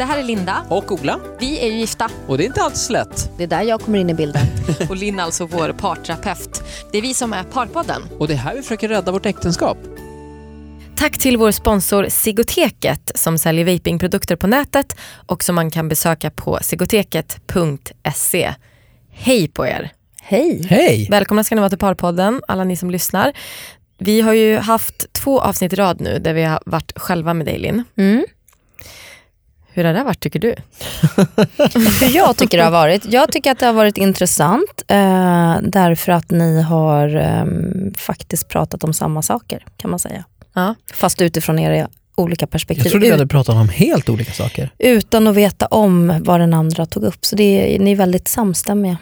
Det här är Linda. Och Ola. Vi är ju gifta. Och det är inte alls lätt. Det är där jag kommer in i bilden. Och Linn är alltså vår parterapeut. Det är vi som är Parpodden. Och det är här vi försöker rädda vårt äktenskap. Tack till vår sponsor Sigoteket som säljer vapingprodukter på nätet och som man kan besöka på sigoteket.se. Hej på er! Hej! Hej! Välkomna ska ni vara till Parpodden, alla ni som lyssnar. Vi har ju haft två avsnitt i rad nu där vi har varit själva med dig Linn. Mm. Hur har det varit tycker du? Hur jag tycker det har varit? Jag tycker att det har varit intressant eh, därför att ni har eh, faktiskt pratat om samma saker kan man säga. Ja. Fast utifrån era olika perspektiv. Jag trodde vi hade pratat om helt olika saker. utan att veta om vad den andra tog upp. Så det är, ni är väldigt samstämmiga.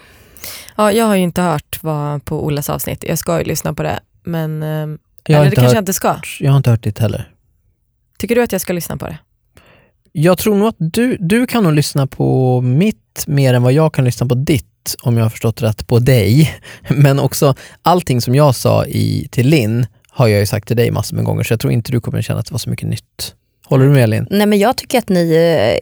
Ja, jag har ju inte hört vad på Olas avsnitt. Jag ska ju lyssna på det. Men, eh, Jag har, eller det inte kanske jag hört, inte ska. jag har inte hört ditt heller. Tycker du att jag ska lyssna på det? Jag tror nog att du, du kan nog lyssna på mitt mer än vad jag kan lyssna på ditt, om jag har förstått rätt på dig. Men också allting som jag sa i, till Linn har jag ju sagt till dig massor med gånger, så jag tror inte du kommer känna att det var så mycket nytt. Håller du med Linn? Nej, men jag tycker att ni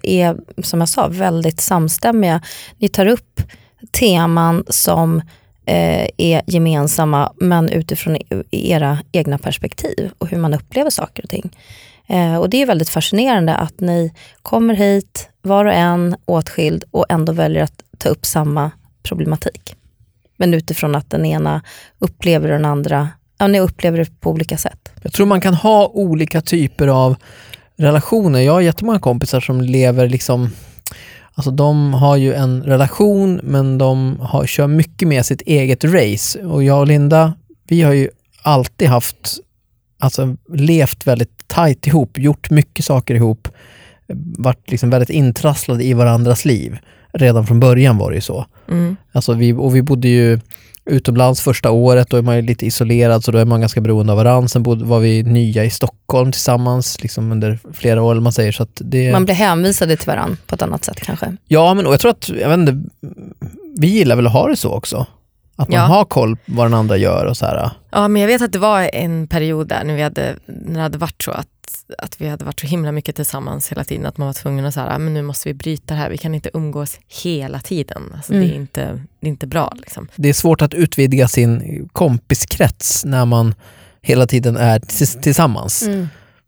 eh, är, som jag sa, väldigt samstämmiga. Ni tar upp teman som eh, är gemensamma men utifrån e-, era egna perspektiv och hur man upplever saker och ting. Eh, och Det är väldigt fascinerande att ni kommer hit, var och en åtskild och ändå väljer att ta upp samma problematik. Men utifrån att den ena upplever den andra, ja, ni upplever det på olika sätt. Jag tror man kan ha olika typer av relationer. Jag har jättemånga kompisar som lever liksom Alltså de har ju en relation men de har, kör mycket med sitt eget race. Och jag och Linda, vi har ju alltid haft, alltså levt väldigt tajt ihop, gjort mycket saker ihop, varit liksom väldigt intrasslade i varandras liv. Redan från början var det ju så. Mm. Alltså vi, och vi bodde ju utomlands första året, då är man ju lite isolerad så då är man ganska beroende av varandra. Sen bodde, var vi nya i Stockholm tillsammans liksom under flera år, man säger. Så det, Man blir hänvisade till varandra på ett annat sätt kanske. Ja, men och jag tror att, jag vet inte, vi gillar väl att ha det så också. Att man Ja. har koll på vad den andra gör och så här. Ja, men jag vet att det var en period där när, vi hade, när det hade varit så att, att vi hade varit så himla mycket tillsammans hela tiden att man var tvungen att säga, "Ah, men nu måste vi bryta det här, vi kan inte umgås hela tiden. Alltså, det, är Mm. inte, det är inte bra. Liksom. Det är svårt att utvidga sin kompiskrets när man hela tiden är tillsammans.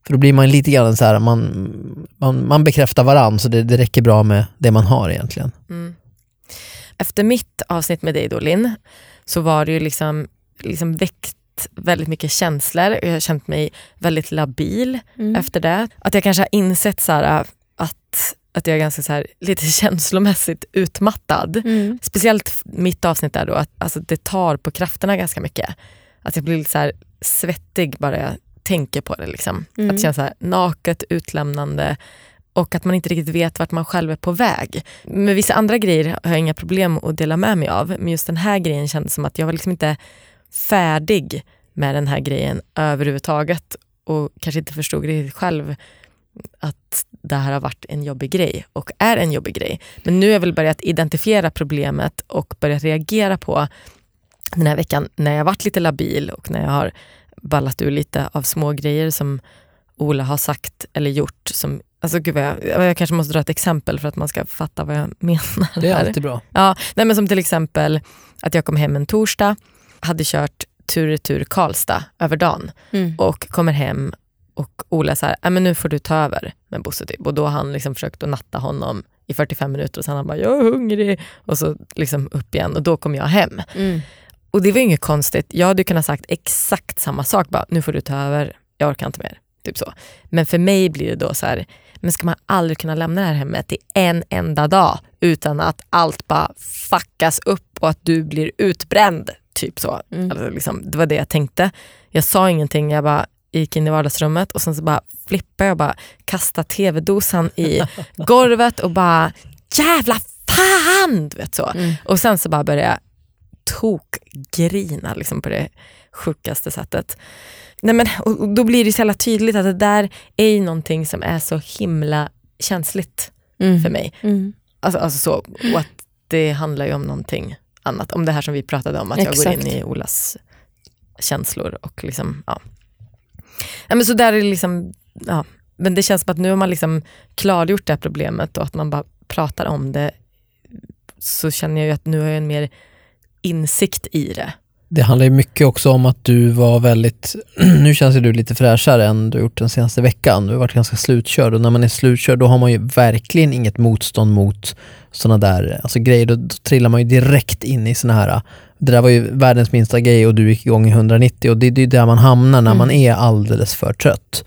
För då blir man lite grann så här, man, man, man bekräftar varann så det, det räcker bra med det man har egentligen. Mm. Efter mitt avsnitt med dig då Linn, så var det ju liksom, liksom väckt väldigt mycket känslor jag har känt mig väldigt labil Mm. efter det. Att jag kanske har insett så här, att, att jag är ganska så här, lite känslomässigt utmattad. Mm. Speciellt mitt avsnitt där då, att alltså, det tar på krafterna ganska mycket. Att jag blir lite så här svettig bara jag tänker på det. Liksom. Mm. Att det känns så här naket, utlämnande och att man inte riktigt vet vart man själv är på väg. Med vissa andra grejer har jag inga problem att dela med mig av, men just den här grejen kändes som att jag var liksom inte färdig med den här grejen överhuvudtaget och kanske inte förstod riktigt själv att det här har varit en jobbig grej och är en jobbig grej. Men nu har jag väl börjat identifiera problemet och börjat reagera på den här veckan när jag varit lite labil och när jag har ballat ur lite av små grejer som Ola har sagt eller gjort. Som, alltså gud vad jag, jag kanske måste dra ett exempel för att man ska fatta vad jag menar. Det är här. alltid bra. Ja, nej men som till exempel att jag kom hem en torsdag, hade kört tur och retur Karlstad över dagen Mm. och kommer hem och Ola så här, "Nej, men nu får du ta över med Bosse typ. Och då har han liksom försökt att natta honom i 45 minuter och sen han bara, jag är hungrig. Och så liksom upp igen och då kom jag hem. Mm. Och det var ju inget konstigt. Jag hade ju kunnat sagt exakt samma sak, bara, nu får du ta över, jag orkar inte mer. Typ så. Men för mig blir det då så här, men ska man aldrig kunna lämna det här hemmet i en enda dag utan att allt bara fuckas upp och att du blir utbränd? Typ så. Mm. Alltså, liksom, det var det jag tänkte. Jag sa ingenting, jag bara gick in i vardagsrummet och sen så bara flippade jag bara kastade tv-dosan i golvet och bara jävla fan! Du vet så. Mm. Och sen så bara började jag tokgrina liksom på det sjukaste sättet. Nej, men, och, då blir det så jävla tydligt att det där är ju någonting som är så himla känsligt Mm. för mig. Mm. Alltså, alltså så, och att det handlar ju om någonting annat. Om det här som vi pratade om, att jag går Exakt. in i Olas känslor. och liksom, ja. Ja, men så där är det liksom, ja. Men det känns som att nu har man liksom klargjort det här problemet och att man bara pratar om det så känner jag ju att nu har jag en mer insikt i det. Det handlar ju mycket också om att du var väldigt, nu känns ju du lite fräschare än du gjort den senaste veckan. Du har varit ganska slutkörd och när man är slutkörd då har man ju verkligen inget motstånd mot sådana där alltså grejer. Då, då trillar man ju direkt in i såna här, det där var ju världens minsta grej och du gick igång i 190 och det, det är ju där man hamnar när man är alldeles för trött.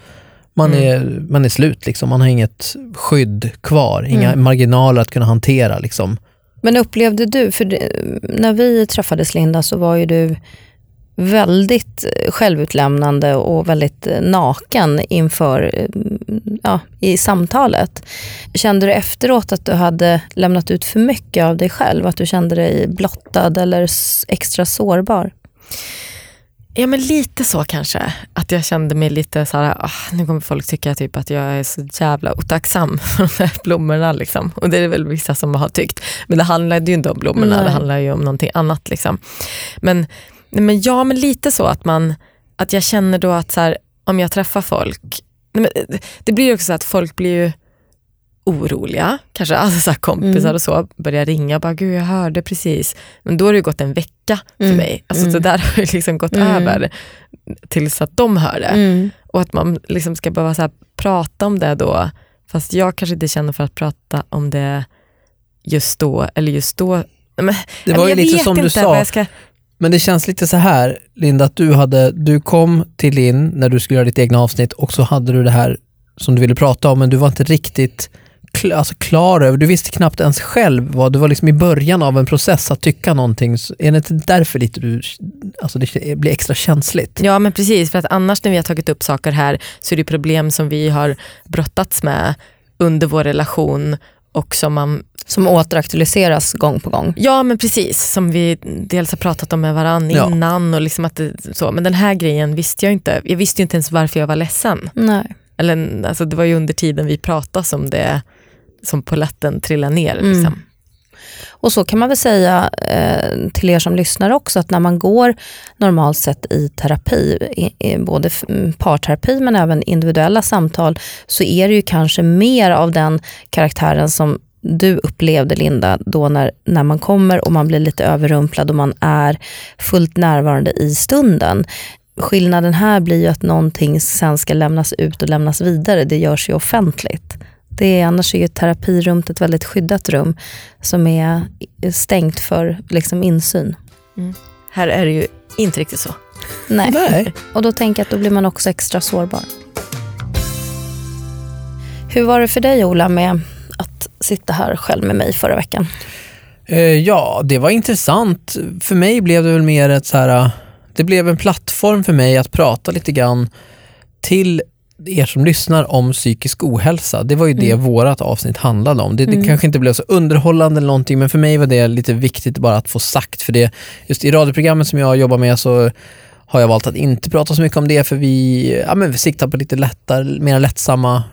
Man, Mm. är, man är slut liksom, man har inget skydd kvar, inga Mm. marginaler att kunna hantera liksom. Men upplevde du, för när vi träffades Linda så var ju du väldigt eh, självutlämnande och väldigt eh, naken inför, eh, ja, i samtalet. Kände du efteråt att du hade lämnat ut för mycket av dig själv? Att du kände dig blottad eller extra sårbar? Ja men lite så kanske. Att jag kände mig lite så här, ah, nu kommer folk tycka typ att jag är så jävla otacksam för de här blommorna. Liksom. Och det är väl vissa som har tyckt. Men det handlade ju inte om blommorna, Nej. det handlar ju om någonting annat. Liksom. Men, men ja, men lite så att man, att jag känner då att så här, om jag träffar folk, eh, det blir också så att folk blir ju oroliga, kanske alltså så här kompisar Mm. och så, börjar ringa och bara, gud jag hörde precis. Men då har det ju gått en vecka för Mm. mig. Alltså Mm. det där har ju liksom gått Mm. över tills att de hör det. Och att man liksom ska behöva så här prata om det då, fast jag kanske inte känner för att prata om det just då, eller just då. Men, Det var ju lite som du sa, ska, Men det känns lite så här, Linda, att du, hade, du kom till Linn när du skulle göra ditt egna avsnitt och så hade du det här som du ville prata om, men du var inte riktigt kl- alltså klar över, du visste knappt ens själv vad, du var liksom i början av en process att tycka någonting. Så är det inte därför lite du, alltså det blir extra känsligt? ja men precis, för att annars när vi har tagit upp saker här så är det problem som vi har brottats med under vår relation och som man Som återaktualiseras gång på gång. Ja men precis, som vi dels har pratat om med varandra Ja. innan. Och liksom att det, så. Men den här grejen visste jag inte. Jag visste inte ens varför jag var ledsen. Nej. Eller, alltså, det var ju under tiden vi pratade som det som polletten trillade ner. Mm. Liksom. Och så kan man väl säga eh, till er som lyssnar också att när man går normalt sett i terapi, i, i både mm, parterapi men även individuella samtal, så är det ju kanske mer av den karaktären som du upplevde Linda, då när, när man kommer och man blir lite överrumplad och man är fullt närvarande i stunden. Skillnaden här blir ju att någonting sen ska lämnas ut och lämnas vidare, det görs ju offentligt. Det är, annars är ju terapirummet ett väldigt skyddat rum som är stängt för liksom, insyn. Här är det ju inte riktigt så. Nej. Nej. Och då tänker jag att då blir man också extra sårbar. Hur var det för dig Ola med att sitta här själv med mig förra veckan? Eh, ja, det var intressant. För mig blev det väl mer ett så här, eh, det blev en plattform för mig att prata lite grann till er som lyssnar om psykisk ohälsa. Det var ju det vårat avsnitt handlade om. Det, det Mm. kanske inte blev så underhållande eller någonting, men för mig var det lite viktigt bara att få sagt. För det, just i radioprogrammet som jag jobbar med så har jag valt att inte prata så mycket om det för vi, ja, men vi siktar på lite lättare, mer lättsamma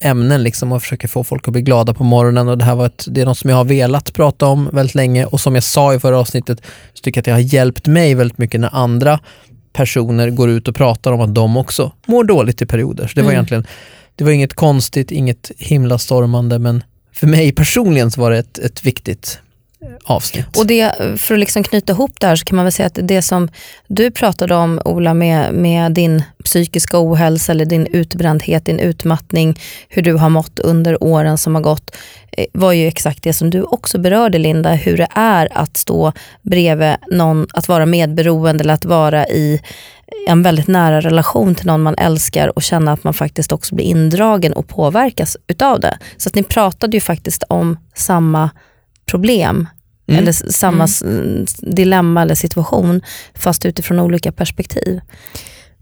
ämnen liksom och försöker få folk att bli glada på morgonen och det här var ett, det är något som jag har velat prata om väldigt länge och som jag sa i förra avsnittet så tycker jag att det har hjälpt mig väldigt mycket när andra personer går ut och pratar om att de också mår dåligt i perioder. Så det var Mm. egentligen, det var inget konstigt, inget himla stormande men för mig personligen så var det ett, ett viktigt avsnitt. Och det, för att liksom knyta ihop det här så kan man väl säga att det som du pratade om Ola med, med din psykiska ohälsa eller din utbrändhet, din utmattning, hur du har mått under åren som har gått eh, var ju exakt det som du också berörde Linda, hur det är att stå bredvid någon, att vara medberoende eller att vara i en väldigt nära relation till någon man älskar och känna att man faktiskt också blir indragen och påverkas utav det. Så att ni pratade ju faktiskt om samma problem Mm. eller samma s- dilemma eller situation fast utifrån olika perspektiv.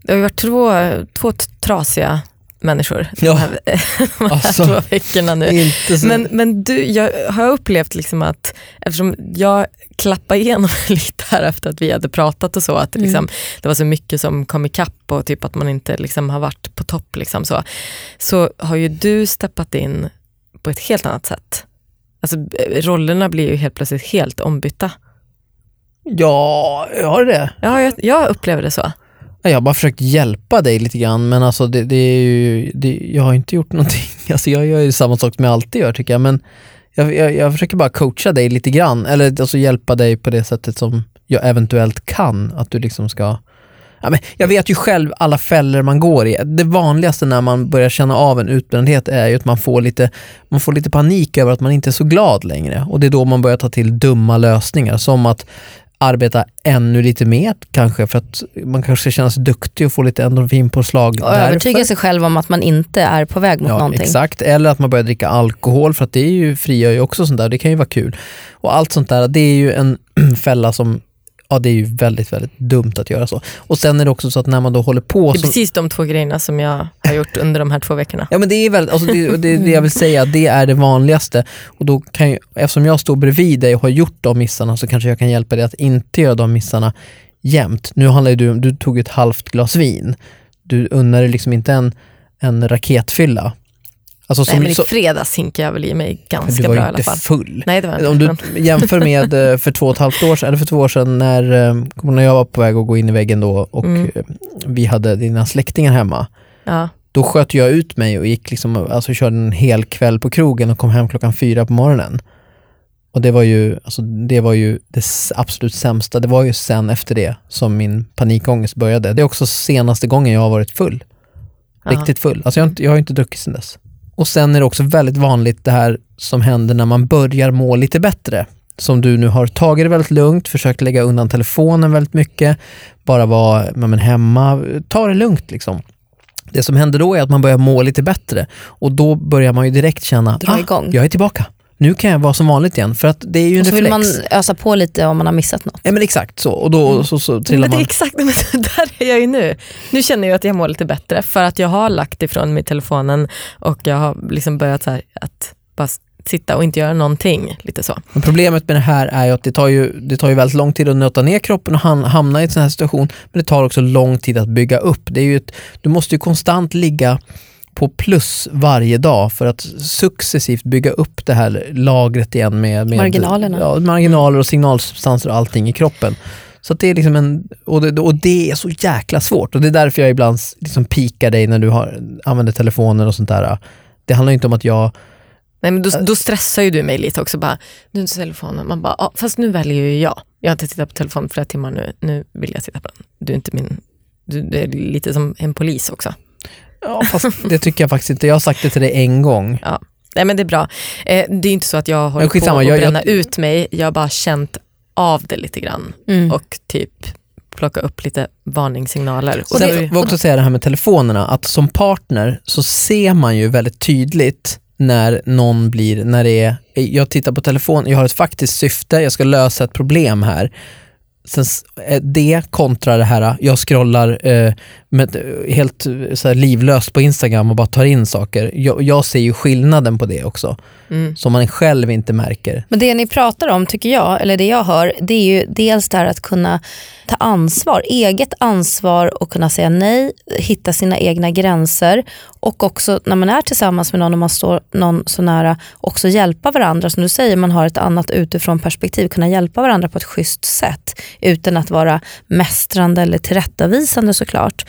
Det har ju varit två, två trasiga människor Ja. de här, de här Alltså, två veckorna nu. Inte så, Men, men du, jag har upplevt liksom att eftersom jag klappade igenom lite här efter att vi hade pratat och så, att Mm. liksom, det var så mycket som kom ikapp och typ att man inte liksom har varit på topp. Liksom så. så har ju du steppat in på ett helt annat sätt. Alltså, rollerna blir ju helt plötsligt helt ombytta. ja, har det. Ja, jag, jag upplever det så. Ja, Jag har bara försökt hjälpa dig lite grann men alltså det, det är ju, det, jag har inte gjort någonting. Alltså jag gör ju samma sak som jag alltid gör tycker jag men jag, jag, jag försöker bara coacha dig lite grann eller alltså hjälpa dig på det sättet som jag eventuellt kan. Att du liksom ska Ja, men jag vet ju själv alla fällor man går i. Det vanligaste när man börjar känna av en utbrändhet är ju att man får, lite, man får lite panik över att man inte är så glad längre. Och det är då man börjar ta till dumma lösningar som att arbeta ännu lite mer kanske för att man kanske känna sig duktig och få lite endorfinpåslag Och övertyga sig själv om att man inte är på väg mot Ja, någonting. exakt. Eller att man börjar dricka alkohol för att det är ju, frigör ju också sånt där. Det kan ju vara kul. Och allt sånt där, det är ju en fälla som Ja det är ju väldigt, väldigt dumt att göra så. Och sen är det också så att när man då håller på Det är så, precis de två grejerna som jag har gjort under de här två veckorna. Ja men det är väldigt, alltså det, det, det jag vill säga, det är det vanligaste. Och då kan ju, eftersom jag står bredvid dig och har gjort de missarna så kanske jag kan hjälpa dig att inte göra de missarna jämt. Nu handlar ju du om, du tog ett halvt glas vin. Du unnar dig liksom inte en, en raketfylla. Alltså Nej, som, men i fredags hinkade jag väl i mig du ganska var bra i alla inte fall. full. Nej, det var jag Om inte. du jämför med eh, för två och ett halvt år sedan, eller för två år sedan när, eh, du när jag var på väg att gå in i väggen då och Mm. eh, vi hade dina släktingar hemma. Ja. Då sköt jag ut mig och gick liksom, alltså körde en hel kväll på krogen och kom hem klockan fyra på morgonen. Och det var ju, alltså det var ju det absolut sämsta. Det var ju sen efter det som min panikångest började. Det är också senaste gången jag har varit full. Riktigt full. Alltså jag har, inte, jag har inte druckit sen dess. Och sen är det också väldigt vanligt det här som händer när man börjar må lite bättre. Som du nu har tagit det väldigt lugnt, försökt lägga undan telefonen väldigt mycket, bara vara men hemma, ta det lugnt liksom. Det som händer då är att man börjar må lite bättre och då börjar man ju direkt känna, Dra ah, jag är tillbaka. Nu kan jag vara som vanligt igen, för att det är ju en Och så vill man ösa på lite om man har missat något. Ja men exakt så, och då så, så trillar Men det är man. exakt, men där är jag ju nu. Nu känner jag att jag mår lite bättre för att jag har lagt ifrån mig telefonen och jag har liksom börjat så här att bara sitta och inte göra någonting. Lite så. Men problemet med det här är ju att det tar ju, det tar ju väldigt lång tid att nöta ner kroppen och ham- hamna i en sån här situation, men det tar också lång tid att bygga upp. Det är ju ett, du måste ju konstant ligga på plus varje dag för att successivt bygga upp det här lagret igen med, med Marginalerna. Ja, marginaler och signalsubstanser och allting i kroppen. Så det är liksom en, och det, och det är så jäkla svårt och det är därför jag ibland liksom pikar dig när du har, använder telefonen och sånt där. Det handlar inte om att jag Nej, men då, då stressar ju du mig lite också. Bara, nu är telefonen. Man bara, ah, fast nu väljer ju jag. Jag har inte tittat på telefonen flera timmar nu. Nu vill jag titta på den. Du är inte min... Du, du är lite som en polis också. Ja, fast det tycker jag faktiskt inte. Jag har sagt det till dig en gång. Nej men det är bra. Eh, det är inte så att jag håller på att jag- jag- bränna ut mig. Jag har bara känt av det lite grann. Mm. Och typ plocka upp lite varningssignaler. Och Sen vill jag också säga det här med telefonerna, att som partner så ser man ju väldigt tydligt när någon blir, när det är, jag tittar på telefon, jag har ett faktiskt syfte, jag ska lösa ett problem här. Sen eh, det kontra det här, jag scrollar eh, med, eh, helt eh, så här livlöst på Instagram och bara tar in saker. Jag, jag ser ju skillnaden på det också, mm. som man själv inte märker. Men det ni pratar om tycker jag, eller det jag hör, det är ju dels det här att kunna ta ansvar, eget ansvar och kunna säga nej, hitta sina egna gränser och också när man är tillsammans med någon och man står någon så nära, också hjälpa varandra. Som du säger, man har ett annat utifrån perspektiv, kunna hjälpa varandra på ett schysst sätt utan att vara mästrande eller tillrättavisande såklart.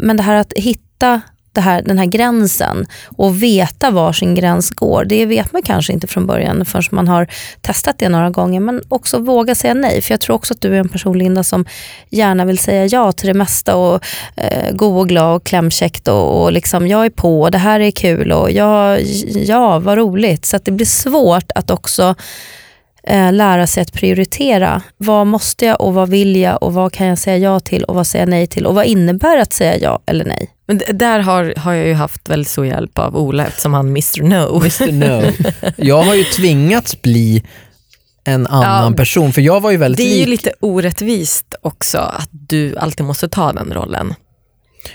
Men det här att hitta det här, den här gränsen och veta var sin gräns går. Det vet man kanske inte från början förrän man har testat det några gånger. Men också våga säga nej. För jag tror också att du är en person Linda som gärna vill säga ja till det mesta och eh, god och glad och klämkäckt och, och liksom jag är på och det här är kul och ja, ja vad roligt. Så att det blir svårt att också eh, lära sig att prioritera. Vad måste jag och vad vill jag och vad kan jag säga ja till och vad säger jag nej till och vad innebär att säga ja eller nej? Men där har, har jag ju haft väldigt stor hjälp av Ola eftersom han Mr No. Mr No. Jag har ju tvingats bli en annan Ja, person, för jag var ju väldigt Det är ju lik lite orättvist också att du alltid måste ta den rollen.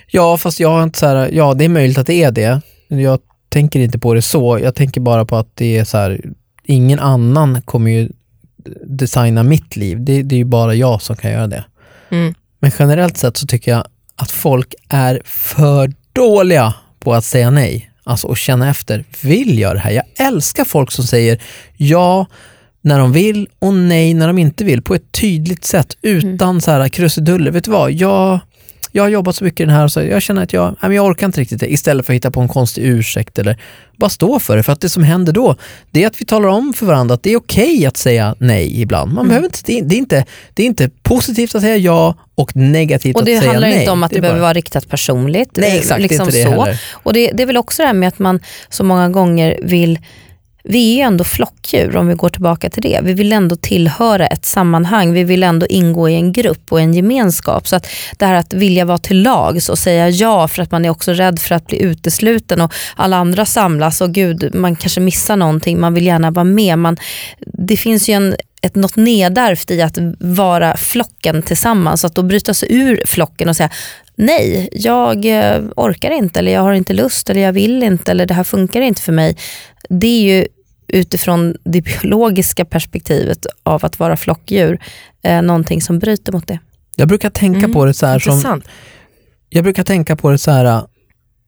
Ja, fast jag har inte så här, ja det är möjligt att det är det. Jag tänker inte på det så. Jag tänker bara på att det är så här, ingen annan kommer ju designa mitt liv. Det, det är ju bara jag som kan göra det. Mm. Men generellt sett så tycker jag att folk är för dåliga på att säga nej. Alltså och känna efter, vill jag det här? Jag älskar folk som säger ja när de vill och nej när de inte vill på ett tydligt sätt utan så här krusiduller. Vet du vad, jag, jag har jobbat så mycket i den här och så jag känner att jag, nej, jag orkar inte riktigt det. Istället för att hitta på en konstig ursäkt eller bara stå för det. För att det som händer då, det är att vi talar om för varandra att det är okej att säga nej ibland. Man behöver inte, det, är, det, inte, det är inte positivt att säga ja och negativt Och det att säga handlar nej. inte om att det, är behöver bara- vara riktat personligt. Nej eh, exakt, liksom det är inte det så. heller. Och det, det är väl också det här med att man så många gånger vill vi är ju ändå flockdjur om vi går tillbaka till det. Vi vill ändå tillhöra ett sammanhang, vi vill ändå ingå i en grupp och en gemenskap. Så att det här att vilja vara till lags och säga ja för att man är också rädd för att bli utesluten och alla andra samlas och gud man kanske missar någonting, man vill gärna vara med. Man, det finns ju en, ett, något nedärvt i att vara flocken tillsammans. Att då bryta sig ur flocken och säga nej, jag eh, orkar inte eller jag har inte lust eller jag vill inte eller det här funkar inte för mig. Det är ju utifrån det biologiska perspektivet av att vara flockdjur eh, någonting som bryter mot det. Jag brukar tänka Mm, på det så här som, Intressant. jag brukar tänka på det så här,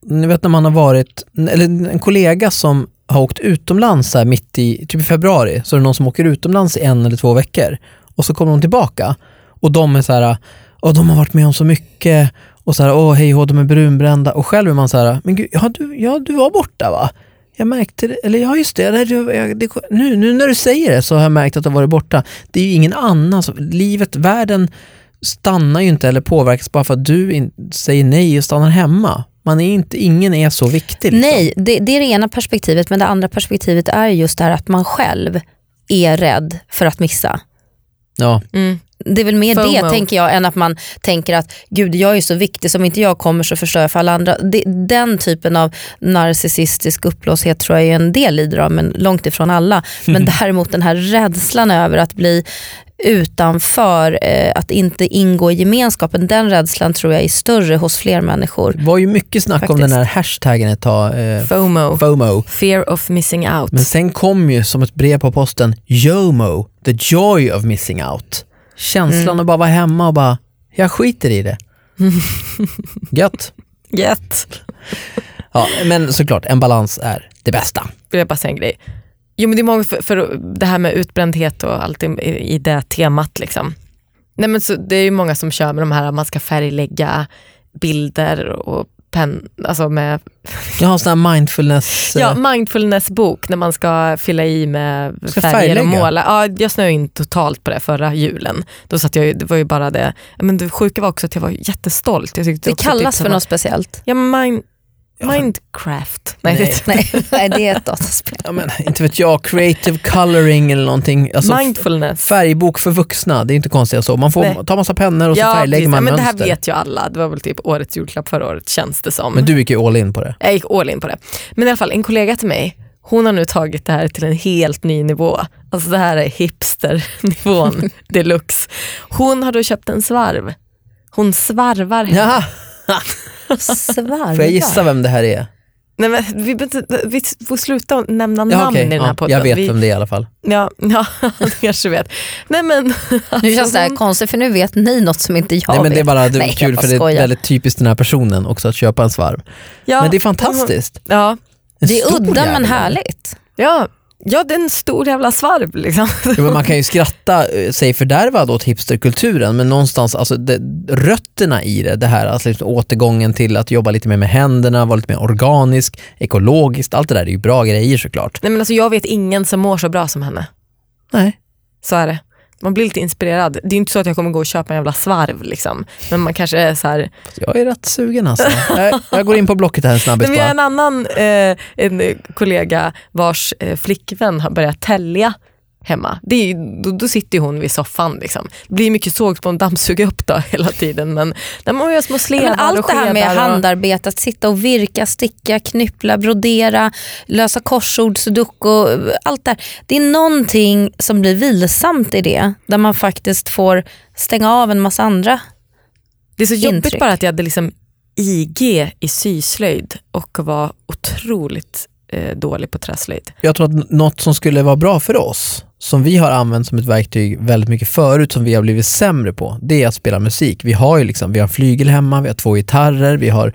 ni vet när man har varit, eller en kollega som har åkt utomlands så här mitt i, typ i februari, så är det någon som åker utomlands i en eller två veckor och så kommer de tillbaka och de är så här, och de har varit med om så mycket och så här, åh hej hå, de är brunbrända och själv är man så här, men gud, ja du, ja, du var borta va? Jag märkte det, eller ja just det, det, jag- det nu, nu när du säger det så har jag märkt att har varit borta. Det är ju ingen annan, som- livet, världen stannar ju inte eller påverkas bara för att du in, säger nej och stannar hemma. Man är inte, ingen är så viktig. Liksom. Nej, det, det är det ena perspektivet men det andra perspektivet är just det här att man själv är rädd för att missa. Ja. Mm. Det är väl mer FOMO. det tänker jag än att man tänker att gud jag är så viktig, som inte jag kommer så förstör jag för alla andra. Det, den typen av narcissistisk uppblåshet tror jag är en del lider av men långt ifrån alla. Men däremot den här rädslan över att bli utanför, eh, att inte ingå i gemenskapen, den rädslan tror jag är större hos fler människor. Det var ju mycket snack om Faktiskt. den här hashtaggen ett tag, eh, FOMO. FOMO. Fear of missing out. Men sen kom ju som ett brev på posten JOMO, the joy of missing out. Känslan Mm. att bara vara hemma och bara, jag skiter i det. Gött. Gött. Ja, men såklart, en balans är det bästa. Vill jag bara säga en grej. Jo men det är många för, för det här med utbrändhet och allt i, i det temat. Liksom. Nej, men så, det är ju många som kör med de här att man ska färglägga bilder och pen, alltså med Jag har en sån här mindfulness... ja, eh, mindfulness-bok när man ska fylla i med Ska färger färglägga? och måla. Ja, jag snöade in totalt på det förra julen. Då satt jag, det var ju bara det. Men det sjuka var också att jag var jättestolt. Jag Det kallas för något speciellt. Ja, mind, Mindcraft. Nej, Nej. Nej, nej, det är ett dataspel. ja, men, inte vet jag, creative coloring eller någonting. Alltså, mindfulness. Färgbok för vuxna, det är inte konstigt så. Man får Nej. ta massa pennor och så ja, färglägger precis. man ja, men Det här mönster. vet ju alla. Det var väl typ årets julklapp förra året känns det som. Men du gick ju all in på det. Jag gick all in på det. Men i alla fall, en kollega till mig, hon har nu tagit det här till en helt ny nivå. Alltså det här är hipsternivån deluxe. Hon har då köpt en svarv. Hon svarvar hemma. Jaha, Svarvar. får jag gissa vem det här är? Nej, men vi, vi får sluta nämna Ja, namn okej, i den här ja, podden. jag vet vi, vem det är i alla fall. Ja, ja du kanske vet. Nej, men, Nu känns alltså, det här konstigt för nu vet ni något som inte jag Nej, men det är vet. bara det är Nej, kul för det är väldigt typiskt den här personen också att köpa en svarv. ja, men det är fantastiskt. Ja, En Det är udda jävel. men härligt. ja, ja, det är en stor jävla svarv. Liksom. Ja, men man kan ju skratta eh, sig fördärvad åt hipsterkulturen men någonstans, alltså det, rötterna i det, det här alltså liksom återgången till att jobba lite mer med händerna, vara lite mer organisk, ekologiskt, allt det där är ju bra grejer såklart. Nej, men alltså, jag vet ingen som mår så bra som henne. Nej. Så är det. Man blir lite inspirerad. Det är inte så att jag kommer gå och köpa en jävla svarv. Liksom. Men man kanske är så här. Jag är rätt sugen alltså. jag, jag går in på Blocket här Men vi har en annan eh, en kollega vars eh, flickvän har börjat tälja hemma. Det är, då, då sitter ju hon vid soffan. Liksom. Det blir mycket såg på en dammsuga upp då hela tiden. Men när man gör små sledar Men allt och det här med och- handarbete, att sitta och virka, sticka, knyppla, brodera, lösa korsord, sudoku, allt det här. Det är någonting som blir vilsamt i det, där man faktiskt får stänga av en massa andra. Det är så jobbigt intryck. bara att jag hade liksom IG i syslöjd och var otroligt eh, dålig på träslöjd. Jag tror att något som skulle vara bra för oss, som vi har använt som ett verktyg väldigt mycket förut, som vi har blivit sämre på, det är att spela musik. Vi har ju liksom, vi har flygel hemma, vi har två gitarrer, vi har,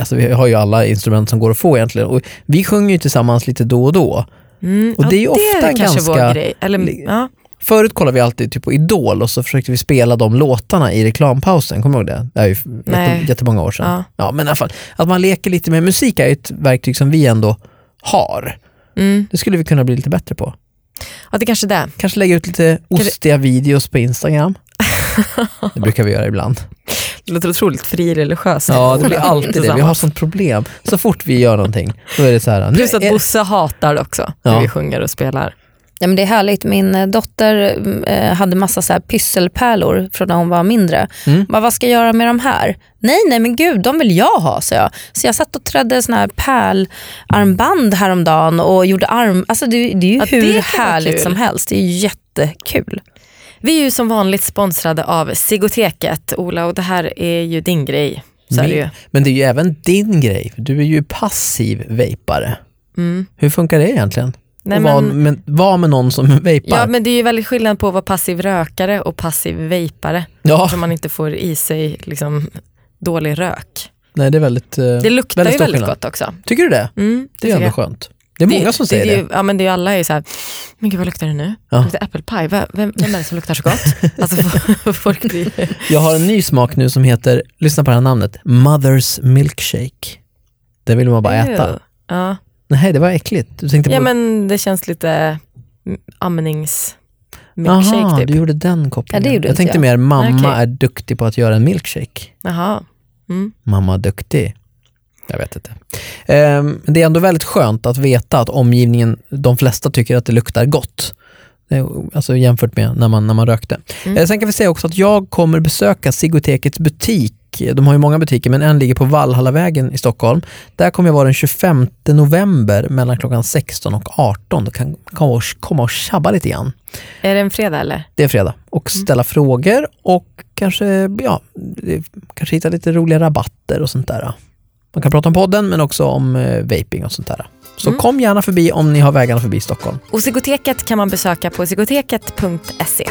alltså vi har ju alla instrument som går att få egentligen. Och vi sjunger ju tillsammans lite då och då. Mm, Och det är ju ofta kanske ganska-. Eller, ja. Förut kollade vi alltid typ på Idol och så försökte vi spela de låtarna i reklampausen, kommer du ihåg det? Det är ju Nej. jätte, jättemånga år sedan. Ja. Ja. men i alla fall, att man leker lite med musik är ett verktyg som vi ändå har. Mm. Det skulle vi kunna bli lite bättre på. Ja, det är kanske det. Kanske lägga ut lite ostiga videos på Instagram. Det brukar vi göra ibland. Det låter otroligt frireligiöst. Ja, det blir alltid det. Vi har sånt problem. Så fort vi gör någonting, då är det så här. Plus att är- Bosse hatar det också när Ja. vi sjunger och spelar. Ja, men det är härligt. Min eh, dotter eh, hade massa så här pysselpärlor från när hon var mindre. Mm. Bara, vad ska jag göra med de här? Nej, nej men gud, de vill jag ha, sa jag. Så jag satt och trädde såna här pärlarmband häromdagen och gjorde arm... Alltså det, det är ju Ja, hur vara härligt kul. som helst. Det är jättekul. Vi är ju som vanligt sponsrade av Sigoteket, Ola, och det här är ju din grej. Så är det. Men det är ju även din grej. Du är ju passiv vejpare. Mm. Hur funkar det egentligen? Nej, att vara men- vara med någon som vejpar? Ja, men det är ju väldigt skillnad på att vara passiv rökare och passiv vejpare. Ja, Eftersom man inte får i sig liksom, dålig rök. nej det är väldigt eh, Det luktar väldigt ju väldigt skillnad. gott också. Tycker du det? Mm, Det är tycker ändå jag. skönt. Det är många som säger det. det. är Ja men det är alla är ju såhär, men gud vad luktar det nu? Ja. Det luktar pie, vem, vem, vem är det som luktar så gott? Alltså folk blir... Jag har en ny smak nu som heter, lyssna på det här namnet, Mother's Milkshake. Det vill man bara äta. Ja. Nej, det var äckligt. Du tänkte ja på... men det känns lite amnings milkshake Aha, typ. du gjorde den kopplingen. Ja, det gjorde jag tänkte jag. mer, mamma Okej. är duktig på att göra en milkshake. Jaha. Mm. Mamma är duktig. Jag vet inte. Ehm, det är ändå väldigt skönt att veta att omgivningen, de flesta tycker att det luktar gott. Alltså jämfört med när man, när man rökte. Mm. Eh, Sen kan vi säga också att jag kommer besöka Sigotekets butik. De har ju många butiker men en ligger på Vallhallavägen i Stockholm. Där kommer jag vara den 25 november mellan klockan 16 och 18. Då kan komma och, komma och tjabba lite grann. Är det en fredag eller? Det är fredag. Och ställa frågor och kanske, ja, kanske hitta lite roliga rabatter och sånt där. Man kan prata om podden men också om eh, vaping och sånt där. Så Mm. kom gärna förbi om ni har vägarna förbi Stockholm. Och Sigoteket kan man besöka på sigoteket.se.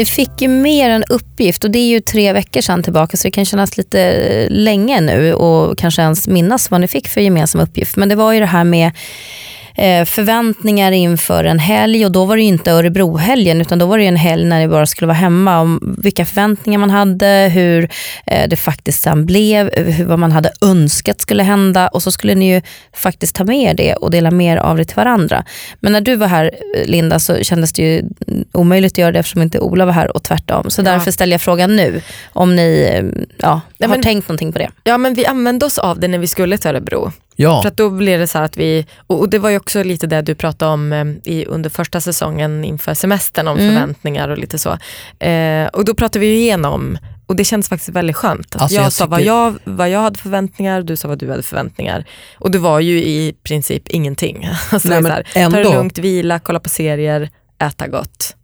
Du fick ju mer en uppgift och det är ju tre veckor sedan tillbaka så det kan kännas lite eh, länge nu och kanske ens minnas vad ni fick för gemensam uppgift. Men det var ju det här med förväntningar inför en helg och då var det inte Örebrohelgen utan då var det en helg när ni bara skulle vara hemma. Om vilka förväntningar man hade, hur eh, det faktiskt sen blev, hur, vad man hade önskat skulle hända och så skulle ni ju faktiskt ta med er det och dela mer av det till varandra. Men när du var här eh, Linda så kändes det ju omöjligt att göra det eftersom inte Ola var här och tvärtom. Så Ja. därför ställer jag frågan nu om ni eh, ja, har men- tänkt någonting på det. Ja men vi använde oss av det när vi skulle till Örebro. Ja, För att då blev det så här att vi, och det var ju också lite det du pratade om eh, i, under första säsongen inför semestern om Mm. förväntningar och lite så. Eh, och då pratade vi ju igenom, och det känns faktiskt väldigt skönt. Att Alltså, jag, jag sa vad tycker- jag, vad jag hade förväntningar, du sa vad du hade förväntningar. Och det var ju i princip ingenting. Alltså Nej, men så här, ta det ändå. lugnt, vila, kolla på serier, äta gott.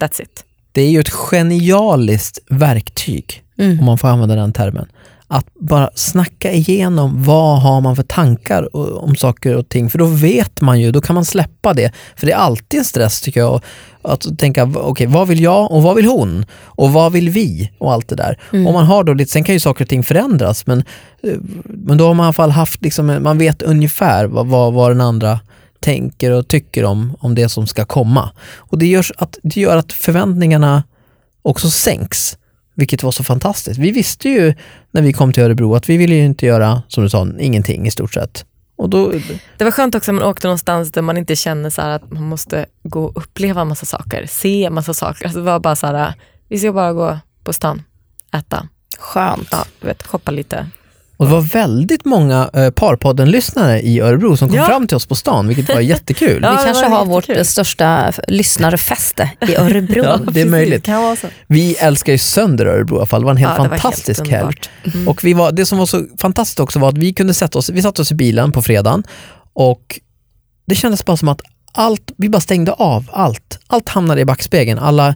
That's it. det är ju ett genialiskt verktyg, Mm. om man får använda den termen. Att bara snacka igenom vad har man för tankar om saker och ting. För då vet man ju, då kan man släppa det. För det är alltid en stress tycker jag. Att tänka, okej vad vill jag och vad vill hon? Och vad vill vi? Och allt det där. Mm. Om man har då lite, sen kan ju saker och ting förändras men, eh, men då har man i alla fall haft, liksom, man vet ungefär vad, vad, vad den andra tänker och tycker om, om det som ska komma. Och det gör, att, det gör att förväntningarna också sänks, vilket var så fantastiskt. Vi visste ju när vi kom till Örebro att vi ville ju inte göra, som du sa, ingenting i stort sett. Och då, Det var skönt också att man åkte någonstans där man inte känner så här att man måste gå och uppleva massa saker, se massa saker. Alltså det var bara så här, vi ska bara gå på stan, äta, Skönt. ja, vet, shoppa lite. Och det var väldigt många eh, Parpodden-lyssnare i Örebro som kom Ja. fram till oss på stan, vilket var jättekul. Ja, Vi kanske var har vårt jättekul. största lyssnarfäste i Örebro. Ja, det är möjligt. Kan vara så. Vi älskar ju sönder Örebro i alla fall, det var en helt Ja, det var fantastisk helt helg. underbart. Mm. Och vi var, det som var så fantastiskt också var att vi kunde sätta oss, vi satte oss i bilen på fredagen och det kändes bara som att allt, vi bara stängde av allt. Allt hamnade i backspegeln. Alla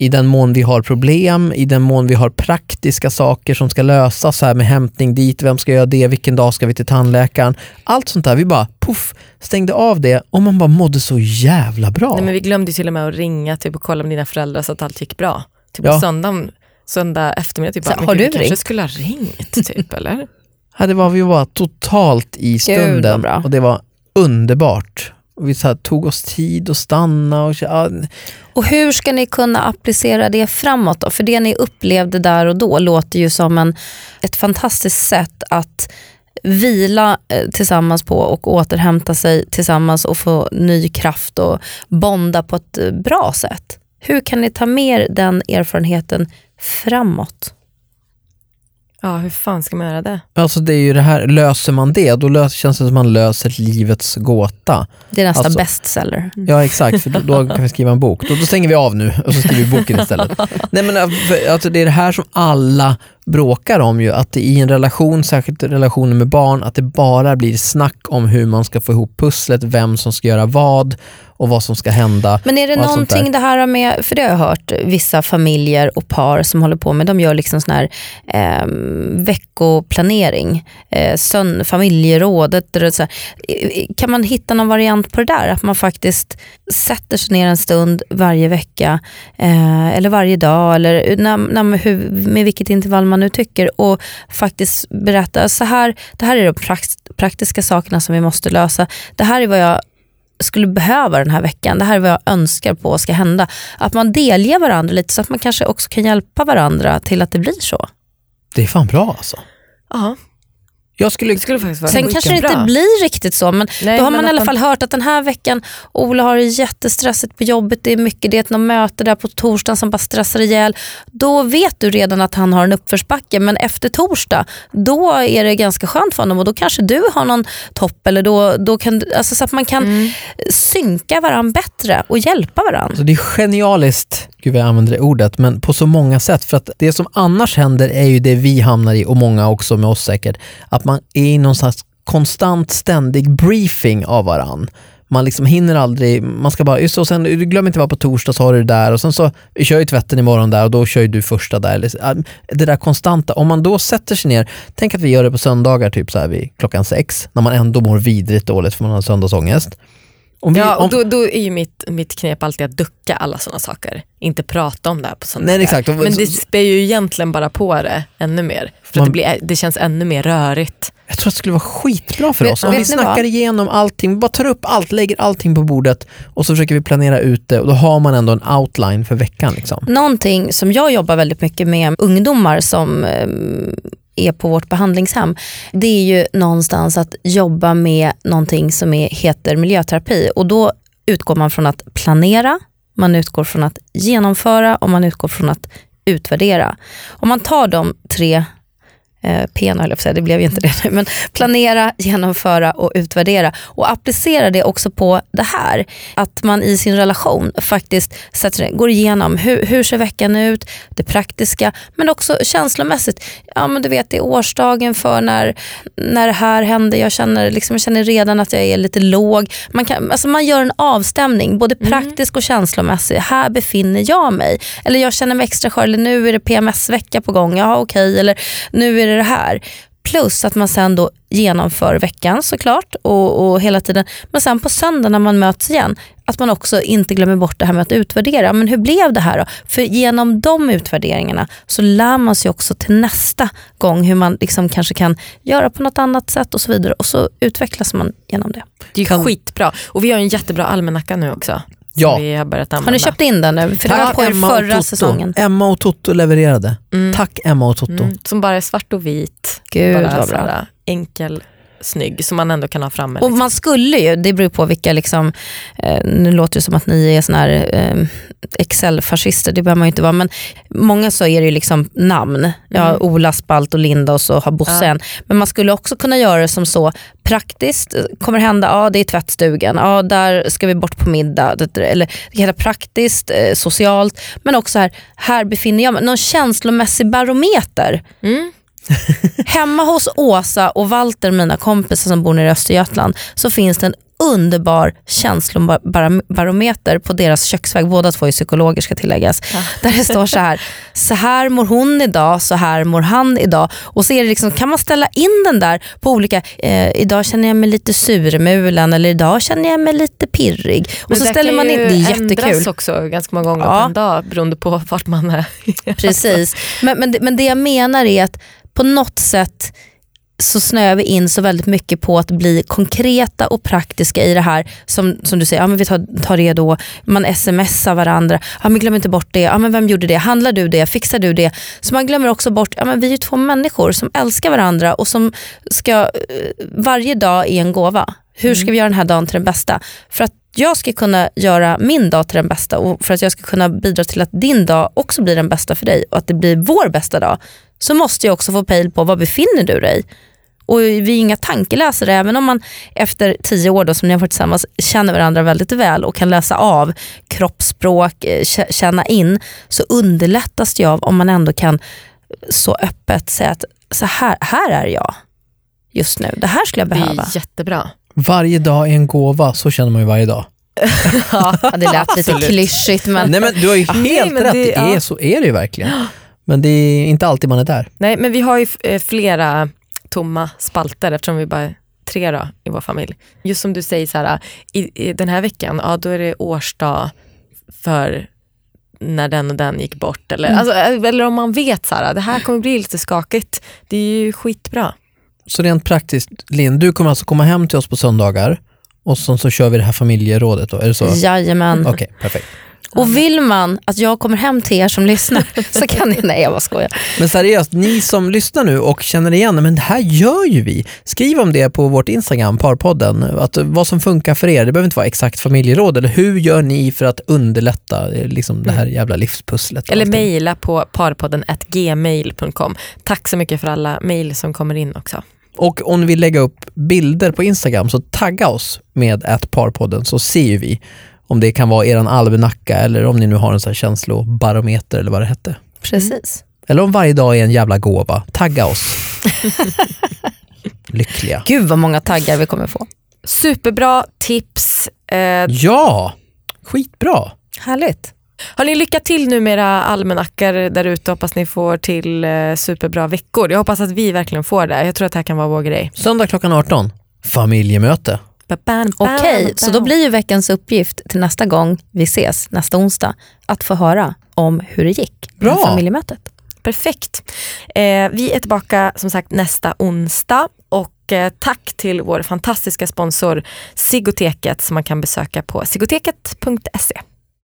i den mån vi har problem, i den mån vi har praktiska saker som ska lösas, så här med hämtning dit, vem ska göra det, vilken dag ska vi till tandläkaren? Allt sånt där, vi bara puff, stängde av det och man bara mådde så jävla bra. Nej, men vi glömde ju till och med att ringa typ, och kolla med dina föräldrar så att allt gick bra. Typ Ja. på söndagen, söndag eftermiddag, typ, Så, bara, har gud, du vi kanske ringt? skulle ha ringt typ eller? Ja, det var vi var totalt i stunden bra. och det var underbart. Och vi så här, tog oss tid att stanna och ja, Och hur ska ni kunna applicera det framåt då? För det ni upplevde där och då låter ju som en, ett fantastiskt sätt att vila eh, tillsammans på och återhämta sig tillsammans och få ny kraft och bonda på ett eh, bra sätt. Hur kan ni ta med er den erfarenheten framåt? Ja, hur fan ska man göra det? Alltså det är ju det här, löser man det, då löser, känns det som man löser livets gåta. Det är nästa Alltså- bestseller. Ja exakt, för då, då kan vi skriva en bok. Då, då stänger vi av nu och så skriver vi boken istället. Nej men äh, alltså, det är det här som alla bråkar om ju, att i en relation, särskilt relationer med barn, att det bara blir snack om hur man ska få ihop pusslet, vem som ska göra vad och vad som ska hända. Men är det någonting det här med, för det har jag hört vissa familjer och par som håller på med, de gör liksom sån här eh, veckoplanering, eh, sön, familjerådet. Så här. Kan man hitta någon variant på det där? Att man faktiskt sätter sig ner en stund varje vecka eh, eller varje dag eller när, när, hur, med vilket intervall man nu tycker och faktiskt berätta, så här, det här är de prakt, praktiska sakerna som vi måste lösa. Det här är vad jag skulle behöva den här veckan. Det här är vad jag önskar på ska hända. Att man delger varandra lite så att man kanske också kan hjälpa varandra till att det blir så. Det är fan bra alltså. Ja, Jag skulle, det skulle faktiskt vara Sen kanske det inte skitbra. blir riktigt så men Nej, då har men man i alla fall hört att den här veckan Ola har det jättestressigt på jobbet, det är mycket, det är ett något möte där på torsdagen som bara stressar ihjäl. Då vet du redan att han har en uppförsbacke men efter torsdag då är det ganska skönt för honom och då kanske du har någon topp eller då, då kan, alltså så att man kan Mm. synka varandra bättre och hjälpa varandra. alltså det är genialiskt, gud vad jag använder det ordet, men på så många sätt. För att det som annars händer är ju det vi hamnar i, och många också med oss säkert, att man är i någon slags konstant ständig briefing av varann. Man liksom hinner aldrig, man ska bara, just så, sen, glöm inte vara på torsdag så har du det där och sen så vi kör ju tvätten imorgon där och då kör ju du första där. Det där konstanta, om man då sätter sig ner, tänk att vi gör det på söndagar typ så här vid klockan sex, när man ändå mår vidrigt dåligt för man har söndagsångest. Om vi, Ja, och då, då är ju mitt, mitt knep alltid att ducka alla sådana saker. Inte prata om det här på. Nej, exakt. Men det spär ju egentligen bara på det ännu mer. För Man- att det, blir, det känns ännu mer rörigt. Jag tror att det skulle vara skitbra för Vet- oss om vi snackar vad? igenom allting, vi bara tar upp allt, lägger allting på bordet och så försöker vi planera ut det och då har man ändå en outline för veckan. Liksom. Någonting som jag jobbar väldigt mycket med ungdomar som eh, är på vårt behandlingshem, det är ju någonstans att jobba med någonting som är, heter miljöterapi och då utgår man från att planera, man utgår från att genomföra och man utgår från att utvärdera. Om man tar de tre eh, P höll jag säga, det blev ju inte det nu, men planera, genomföra och utvärdera och applicera det också på det här. Att man i sin relation faktiskt sätter går igenom hur, hur ser veckan ut, det praktiska men också känslomässigt. Ja men du vet det är årsdagen för när, när det här hände, jag känner, liksom, jag känner redan att jag är lite låg. Man, kan, alltså man gör en avstämning, både praktisk och känslomässig. Här befinner jag mig. Eller jag känner mig extra skör, eller nu är det PMS-vecka på gång, ja okej, eller nu är det det här. Plus att man sen då genomför veckan såklart och, och hela tiden. Men sen på söndag när man möts igen, att man också inte glömmer bort det här med att utvärdera. Men hur blev det här då? För genom de utvärderingarna så lär man sig också till nästa gång hur man liksom kanske kan göra på något annat sätt och så vidare. Och så utvecklas man genom det. Det är skitbra. Och vi har en jättebra almanacka nu också. Som Ja. vi har börjat använda. Har ni köpt in den nu? För det var på er Emma och förra Toto. säsongen. Emma och Toto levererade. Mm. Tack Emma och Toto. Mm, som bara är svart och vit. Gud bara vad så bra. enkel, snygg, som man ändå kan ha framme. Och liksom. man skulle ju, det beror på vilka, liksom, eh, nu låter det som att ni är såna här eh, Excel-fascister, det behöver man ju inte vara, men många så är det ju liksom namn. Ja, Mm. Ola, Spalt och Linda och så har Bosse Ja. en. Men man skulle också kunna göra det som så praktiskt, kommer hända, ja det är tvättstugan, ja där ska vi bort på middag. Eller heta praktiskt, eh, socialt, men också här, här befinner jag mig. Någon känslomässig barometer. Mm. Hemma hos Åsa och Walter, mina kompisar som bor nere i Östergötland, så finns det en underbar känslobarometer på deras köksväg. Båda två är psykologer ska tilläggas. Där det står så här, så här mår hon idag, så här mår han idag. Och så är det liksom, kan man ställa in den där på olika, eh, idag känner jag mig lite surmulen eller idag känner jag mig lite pirrig. Och Men så det ställer man in, det är jättekul. ändras också ganska många gånger Ja. på en dag beroende på vart man är. Precis. Men, men, det, men det jag menar är att på något sätt så snöar vi in så väldigt mycket på att bli konkreta och praktiska i det här. Som, som du säger, ja, men vi tar, tar det då, man smsar varandra, ja, men glöm inte bort det, ja, men vem gjorde det, handlar du det, fixar du det? Så man glömmer också bort, ja, men vi är två människor som älskar varandra och som ska, eh, varje dag är en gåva. Hur ska vi göra den här dagen till den bästa? För att jag ska kunna göra min dag till den bästa och för att jag ska kunna bidra till att din dag också blir den bästa för dig och att det blir vår bästa dag så måste jag också få pejl på vad befinner du dig och vi är inga tankeläsare, även om man efter tio år då, som ni har varit tillsammans känner varandra väldigt väl och kan läsa av kroppsspråk, eh, kä- känna in, så underlättas det av om man ändå kan så öppet säga att så här, här är jag just nu, det här skulle jag Det behöva. är jättebra. Varje dag är en gåva, så känner man ju varje dag. Ja, det lät lite klyschigt men Nej men du har ju Nej, helt men rätt, det- det, är, ja. så är det ju verkligen. Men det är inte alltid man är där. Nej, men vi har ju eh, flera tomma spalter eftersom vi bara är tre då, i vår familj. Just som du säger, så här, i, i den här veckan, ja, då är det årsdag för när den och den gick bort. Eller, alltså, eller om man vet så här, det här kommer bli lite skakigt. Det är ju skitbra. Så rent praktiskt, Linn, du kommer alltså komma hem till oss på söndagar och så, så kör vi det här familjerådet då, är det så? jajamän. Okej, perfekt. Och vill man att jag kommer hem till er som lyssnar så kan ni, nej jag bara skojar. Men seriöst, ni som lyssnar nu och känner igen, men det här gör ju vi. Skriv om det på vårt Instagram, Parpodden, att vad som funkar för er. Det behöver inte vara exakt familjeråd, eller hur gör ni för att underlätta eh, liksom, det här jävla livspusslet? Eller mejla på parpodden gmail.com. Tack så mycket för alla mejl som kommer in också. Och om ni vill lägga upp bilder på Instagram så tagga oss med atparpodden så ser ju vi om det kan vara eran almanacka eller om ni nu har en sån här känslobarometer eller vad det hette. Precis. Eller om varje dag är en jävla gåva. Tagga oss. Lyckliga. Gud vad många taggar vi kommer få. Superbra tips. Eh, Ja, skitbra. Härligt. Har ni lycka till nu med era almanackor där ute? Hoppas ni får till eh, superbra veckor. Jag hoppas att vi verkligen får det. Jag tror att det här kan vara vår grej. Söndag klockan 18. Familjemöte. Okej, så då blir ju veckans uppgift till nästa gång vi ses, nästa onsdag, att få höra om hur det gick med Bra. familjemötet. Perfekt. Eh, vi är tillbaka som sagt nästa onsdag och eh, tack till vår fantastiska sponsor Sigoteket som man kan besöka på sigoteket.se.